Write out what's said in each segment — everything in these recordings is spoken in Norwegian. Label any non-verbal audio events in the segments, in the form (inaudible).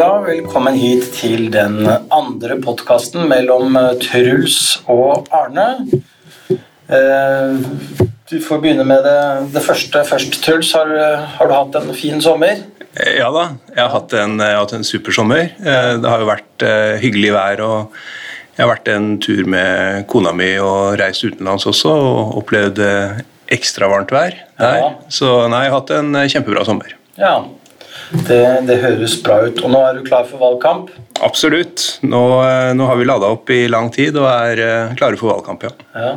Ja, velkommen hit til den andre podkasten mellom eh, Truls og Arne. Eh, du får begynne med det, det første først. Truls, har, har, du hatt en fin sommer? Ja da, jeg har hatt en, har hatt en super sommer. Eh, det har jo vært hyggelig vær. og Jeg har vært en tur med kona mi og reist utenlands også og opplevd ekstra varmt vær. Ja. Så nei, jeg har hatt en kjempebra sommer. Ja, det, det, høres bra ut. Og nå er du klar for valgkamp? Absolutt. Nå, eh, nå har vi lada opp i lang tid og er uh, klare for valgkamp, ja. ja.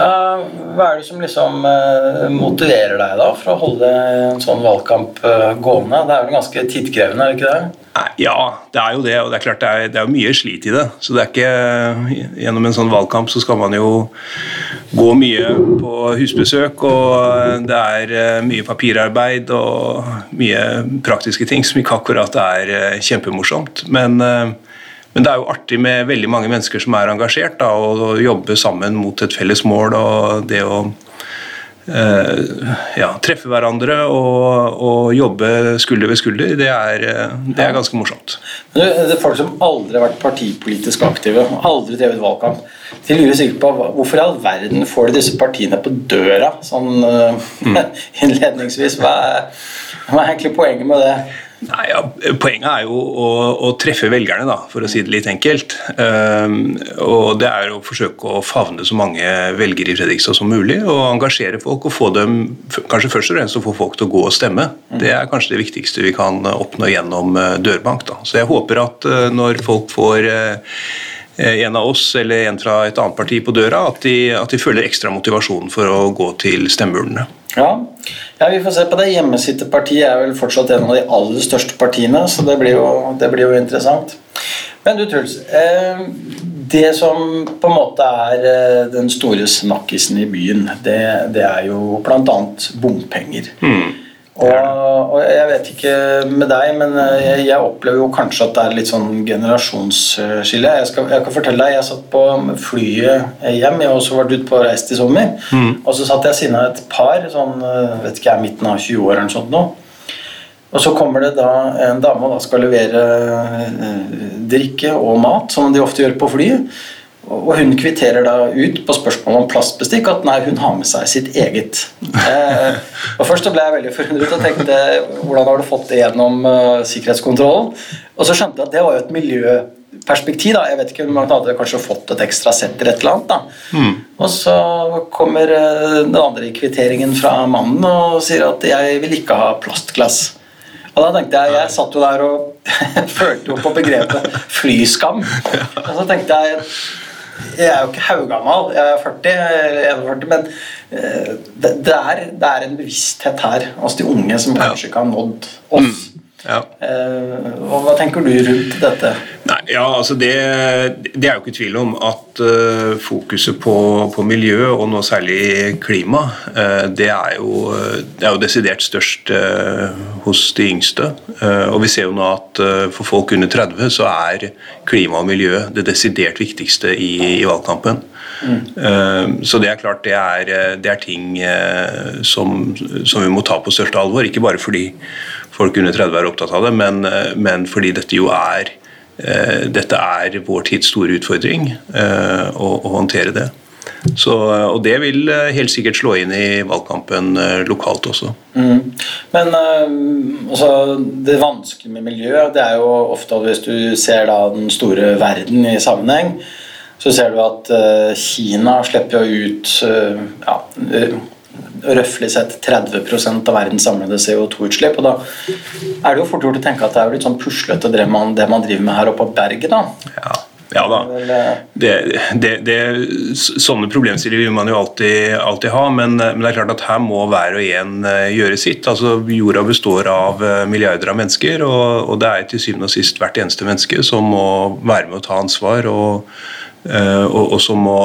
Hva er det som liksom uh, motiverer deg da for å holde en sånn valgkamp gående? Det er vel ganske tidkrevende, er det ikke det? Ja, det er jo det. Og det er klart det er, det er mye slit i det. Så det er ikke Gjennom en sånn valgkamp så skal man jo gå mye på husbesøk, og det er eh, mye papirarbeid og mye praktiske ting som ikke akkurat er eh, kjempemorsomt. Men, eh, men det er jo artig med veldig mange mennesker som er engasjert, da, og jobbe sammen mot et felles mål. og det å Eh, ja, treffe hverandre og, og, jobbe skulder ved skulder, det er, eh, det er ganske morsomt. Det er folk som aldri har vært partipolitisk aktive, aldri drevet valgkamp. De lurer sikkert på hvorfor i all verden får de disse partiene på døra sånn mm. (laughs) innledningsvis. Hva er, hva er egentlig poenget med det? Nei, ja, Poenget er jo å, å, treffe velgerne, da, for å si det litt enkelt. Um, og Det er å forsøke å favne så mange velgere i Fredrikstad som mulig. Og engasjere folk og få dem kanskje først og fremst å få folk til å gå og stemme. Det er kanskje det viktigste vi kan oppnå gjennom eh, dørbank. da. Så jeg håper at uh, når folk får uh, en av oss eller en fra et annet parti på døra, at de, at de føler ekstra motivasjon for å gå til stemmeurnene. Ja. ja. vi får se på det. Hjemmesittepartiet er vel fortsatt en av de aller største partiene, så det blir jo, det blir jo interessant. Men du, Truls. Eh, det som på en måte er eh, den store snakkisen i byen, det, det er jo bl.a. bompenger. Mm. Og, og, jeg vet ikke med deg, men eh, jeg, jeg, opplever jo kanskje at det er litt sånn generasjonsskille. Jeg, skal, jeg kan fortelle deg, jeg satt på flyet hjem, jeg har også vært ute på reist i sommer. Mm. Og så satt jeg siden av et par, sånn, eh, vet ikke jeg, midten av 20 år eller noe sånt nå. Og så kommer det da en dame og da skal levere eh, drikke og mat, som de ofte gjør på flyet. Og hun kvitterer da ut på spørsmålet om plastbestikk at nei, hun har med seg sitt eget. Eh, og Først så ble jeg veldig forundret og tenkte hvordan har du fått det gjennom uh, sikkerhetskontrollen? Og så skjønte jeg at det var jo et miljøperspektiv. da, Jeg vet ikke om man hadde kanskje fått et ekstra sett eller et eller annet. da. Mm. Og så kommer uh, den andre kvitteringen fra mannen og sier at jeg vil ikke ha plastglass. Og da tenkte Jeg jeg satt jo der og (laughs) følte jo på begrepet flyskam. (laughs) Og så tenkte jeg jeg er jo ikke haugammal, jeg er 40 eller 41, men eh, det, det, er, det, er, en bevissthet her. Hos de unge som kanskje ikke har nådd oss. Ja. Uh, hva tenker du rundt dette? Nei, ja, altså det, det, er jo ikke tvil om at uh, fokuset på, på, miljø, og nå særlig klima, uh, det, er jo, det, er jo, desidert størst hos de yngste. og vi ser jo nå at for folk under 30 så er klima og miljø det desidert viktigste i, i valgkampen. Mm. Så det er klart det er, det er ting som, som, vi må ta på største alvor. Ikke bare fordi folk under 30 er opptatt av det, men, eh, men fordi dette jo er eh, dette er vår tids store utfordring eh, å, å håndtere det. Så, og det vil helt sikkert slå inn i valgkampen lokalt også. Mm. Men altså, det vanskelige med miljøet, det er jo ofte at hvis du ser da den store verden i sammenheng, så ser du at Kina slipper jo ut ja, røftlig sett 30% av verdens samlede CO2-utslipp. og Da er det jo fort gjort å tenke at det er jo litt sånn puslete det man, det man driver med her oppe på berget. da. Ja. Ja da. Det, det, det, sånne problemstillinger vil man jo alltid, alltid ha, men, men, det er klart at her må hver og en eh, gjøre sitt. Altså, jorda består av eh, milliarder av mennesker, og, og det er til syvende og sist hvert eneste menneske som må være med å ta ansvar, og, eh, og, og som må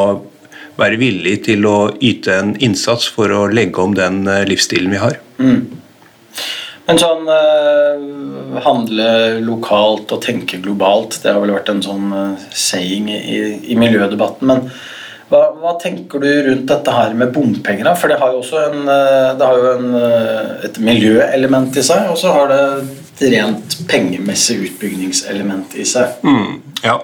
være villig til å yte en innsats for å legge om den eh, livsstilen vi har. Mm. Men sånn eh, handle lokalt og tenke globalt, det har vel vært en sånn uh, saying i, i, miljødebatten. Men hva, hva, tenker du rundt dette her med bompenger? For det har jo også en, det har jo en, et miljøelement i seg, og så har det rent pengemessig utbyggingselement i seg. Mm, ja.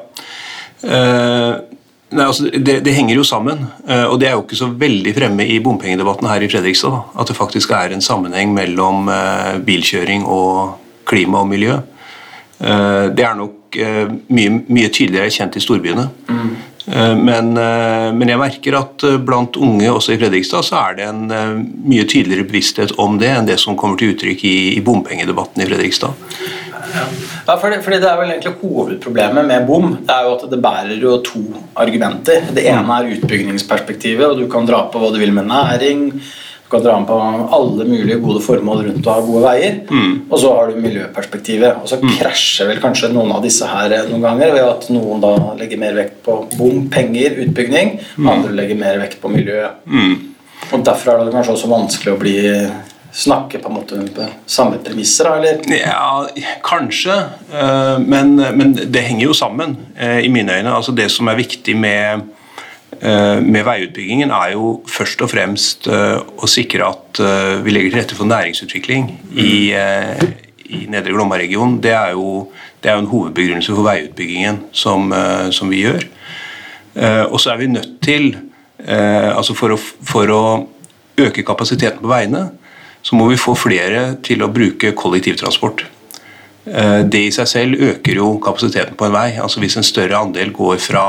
Uh, nei, altså, det, det, henger jo sammen, uh, og det er jo ikke så veldig fremme i bompengedebatten her i Fredrikstad. Da, at det faktisk er en sammenheng mellom uh, bilkjøring og klima og miljø. det er nok mye, mye, tydeligere kjent i storbyene. Mm. Men, men, jeg merker at blant unge også i Fredrikstad så er det en mye tydeligere bevissthet om det enn det som kommer til uttrykk i, i bompengedebatten i Fredrikstad. Ja, fordi, fordi, Det er vel egentlig hovedproblemet med bom. Det er jo at det bærer jo to argumenter. Det ene er utbyggingsperspektivet, og du kan dra på hva du vil med næring. Du kan dra på alle mulige gode formål rundt å ha gode veier. Mm. Og så har du miljøperspektivet. Og så mm. krasjer vel kanskje noen av disse her noen ganger ved at noen da legger mer vekt på bom, penger, utbygging. Mm. Andre legger mer vekt på miljø. Mm. Og Derfor er det kanskje også vanskelig å bli snakke på en måte på samme premisser, eller? Ja, kanskje. Eh, men, men, det henger jo sammen, eh, i mine øyne. Altså Det som er viktig med, eh, med veiutbyggingen, er jo først og fremst å sikre at vi legger til rette for næringsutvikling i, i Nedre Glomma-regionen. Det, er jo, det er en hovedbegrunnelse for veiutbyggingen som, som vi gjør. Og så er vi nødt til, altså for å, for å øke kapasiteten på veiene, så må vi få flere til å bruke kollektivtransport. Eh, det i seg selv øker jo kapasiteten på en vei. Altså Hvis en større andel går fra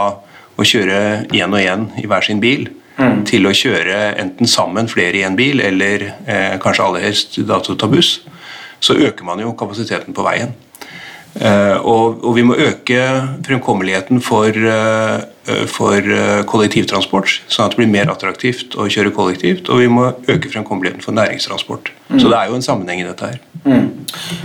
å kjøre én og én i hver sin bil, mm. til å kjøre enten sammen flere i en bil, eller eh, kanskje aller helst dato ta buss, så øker man jo kapasiteten på veien. Eh, og, og, vi må øke fremkommeligheten for, eh, for, eh, kollektivtransport, sånn at det blir mer attraktivt å kjøre kollektivt. Og vi må øke fremkommeligheten for næringstransport. Mm. Så det er jo en sammenheng i dette her. Mm.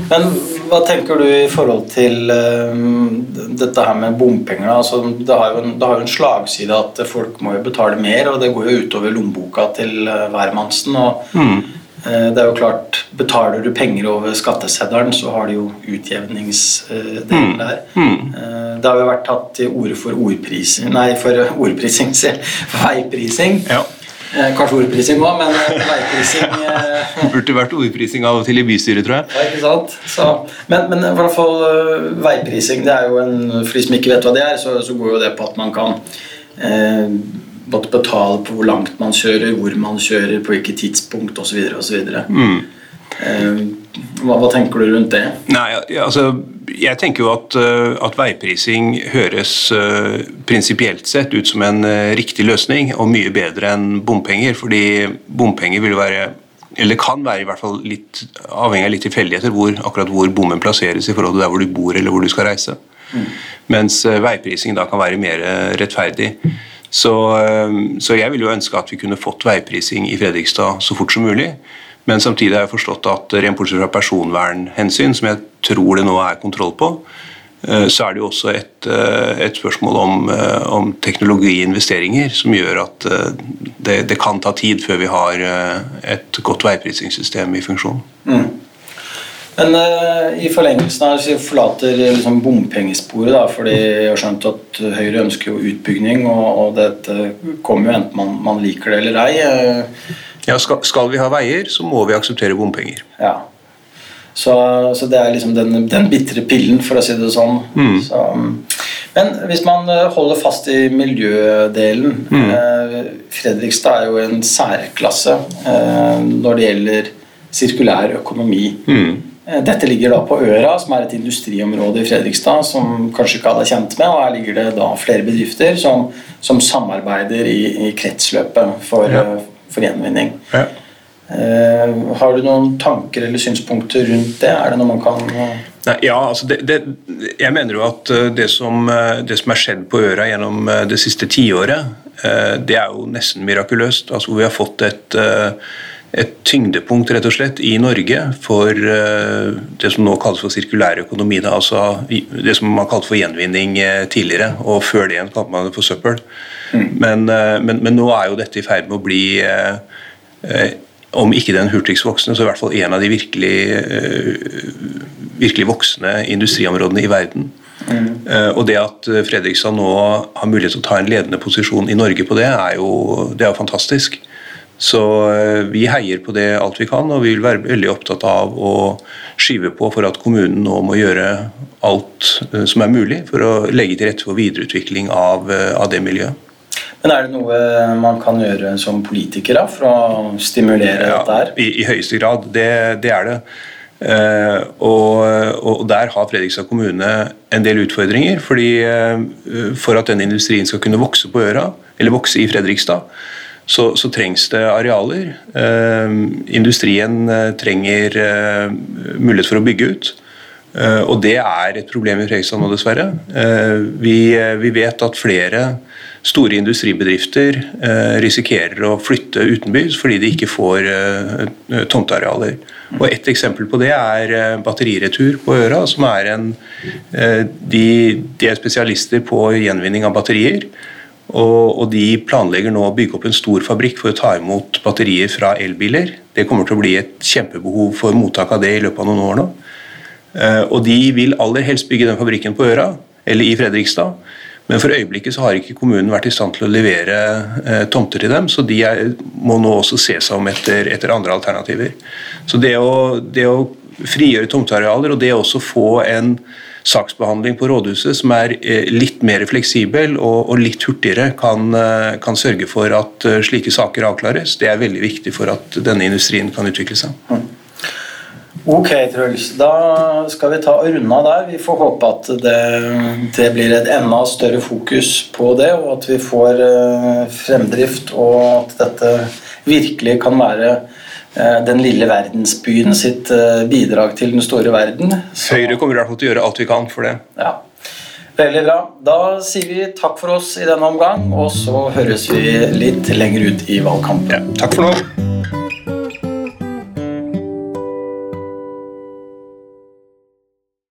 Men hva tenker du i forhold til um, dette her med bompenger? Altså, det, har jo en, det har jo en slagside at folk må jo betale mer, og det går jo utover lommeboka til hvermannsen. og mm Eh, det er jo klart, Betaler du penger over skatteseddelen, så har du jo utjevningsdelen mm. der. Mm. Eh, det har jo vært tatt til orde for ordprising Nei, for (laughs) ordprising, for veiprising. Ja. Eh, kanskje ordprising òg, men veiprising (laughs) Burde vært ordprising av og til i bystyret, tror jeg. Ja, ikke sant? Så, men, men, i hvert fall veiprising, det er jo en For de som ikke vet hva det er, så, så går jo det på at man kan eh, måtte betale på hvor langt man kjører, hvor man kjører, på hvilket tidspunkt osv. Mm. Eh, hva, hva tenker du rundt det? Nei, altså, jeg tenker jo at, eh, at veiprising høres uh, prinsipielt sett ut som en uh, riktig løsning, og mye bedre enn bompenger. Fordi bompenger vil være eller kan være i hvert fall litt avhengig av litt tilfeldigheter hvor, akkurat hvor bommen plasseres i forhold til der hvor du bor eller hvor du skal reise. Mm. Mens veiprising da kan være mer rettferdig. Så, eh, så, jeg ville jo ønske at vi kunne fått veiprising i Fredrikstad så fort som mulig. Men samtidig har jeg forstått at rent bortsett fra personvernhensyn, som jeg tror det nå er kontroll på, eh, så er det jo også et, eh, et spørsmål om, om teknologiinvesteringer som gjør at det, det, kan ta tid før vi har et godt veiprisingssystem i funksjon. Mm. Men uh, i forlengelsen hvis vi forlater liksom, bompengesporet, da, fordi jeg har skjønt at Høyre ønsker jo utbygging, og, og dette kommer jo enten man, man, liker det eller ei. Uh, ja, skal, skal, vi ha veier, så må vi akseptere bompenger. Ja. Så, så det er liksom den, den bitre pillen, for å si det sånn. Mm. Så, men hvis man eh, holder fast i miljødelen mm. eh, Fredrikstad er jo en særklasse når det gjelder sirkulær økonomi. Mm. Eh, dette ligger da på Øra, som er et industriområde i Fredrikstad som kanskje ikke alle er kjent med. og Her ligger det da flere bedrifter som, som samarbeider i, i, kretsløpet for, ja. Eh, for gjenvinning. Ja. Uh, har du noen tanker eller synspunkter rundt det? Er det noe man kan Nei, ja, altså det, det, Jeg mener jo at det som, det som er skjedd på Øra gjennom det siste tiåret, det er jo nesten mirakuløst. Altså Vi har fått et et tyngdepunkt rett og slett i Norge for uh, det som nå kalles for sirkulær økonomi. Altså det som man kalte for gjenvinning uh, tidligere, og før det igjen kalte man det for søppel. Mm. Men, uh, men, men, nå er jo dette i ferd med å bli om ikke den hurtigst voksende, så i hvert fall en av de virkelig, virkelig voksende industriområdene i verden. Mm. Og det at Fredrikstad nå har mulighet til å ta en ledende posisjon i Norge på det, er jo, det er jo fantastisk. Så eh, vi heier på det alt vi kan, og vi vil være veldig opptatt av å skyve på for at kommunen nå må gjøre alt eh, som er mulig for å legge til rette for videreutvikling av, eh, av det miljøet. Men er det noe man kan gjøre som politiker da, for å stimulere ja, dette her? I, I, høyeste grad. Det, det er det. Uh, og, og, der har Fredrikstad kommune en del utfordringer. fordi uh, For at denne industrien skal kunne vokse på øra, eller vokse i Fredrikstad, så, så trengs det arealer. Uh, industrien trenger mulighet for å bygge ut. og det er et problem i Fredrikstad nå, dessverre. Vi, vi, vet at flere store industribedrifter risikerer å flytte utenbys fordi de ikke får tomtearealer. Og Et eksempel på det er eh, Batteriretur på Øra. som er en, eh, de, de, er spesialister på gjenvinning av batterier. Og, og, De planlegger nå å bygge opp en stor fabrikk for å ta imot batterier fra elbiler. Det kommer til å bli et kjempebehov for mottak av det i løpet av noen år nå. Eh, og De vil aller helst bygge den fabrikken på Øra, eller i Fredrikstad. Men for øyeblikket så har ikke kommunen vært i stand til å levere eh, tomter til dem, så de er, må nå også se seg om etter, etter andre alternativer. Så det å, det å frigjøre tomtearealer og det også få en saksbehandling på rådhuset som er eh, litt mer fleksibel og, og litt hurtigere, kan, eh, kan, sørge for at eh, slike saker avklares. Det er veldig viktig for at denne industrien kan utvikle seg. Mm. Ok, Truls. Da skal vi ta og runde av der. Vi får håpe at det, det, blir et enda større fokus på det, og at vi får fremdrift, og at dette virkelig kan være den lille verdensbyen sitt uh, bidrag til den store verden. Så, Høyre kommer i hvert fall til å gjøre alt vi kan for det. Ja. Veldig bra. Da sier vi takk for oss i denne omgang, og så høres vi litt lenger ut i valgkampen. Ja, takk for nå.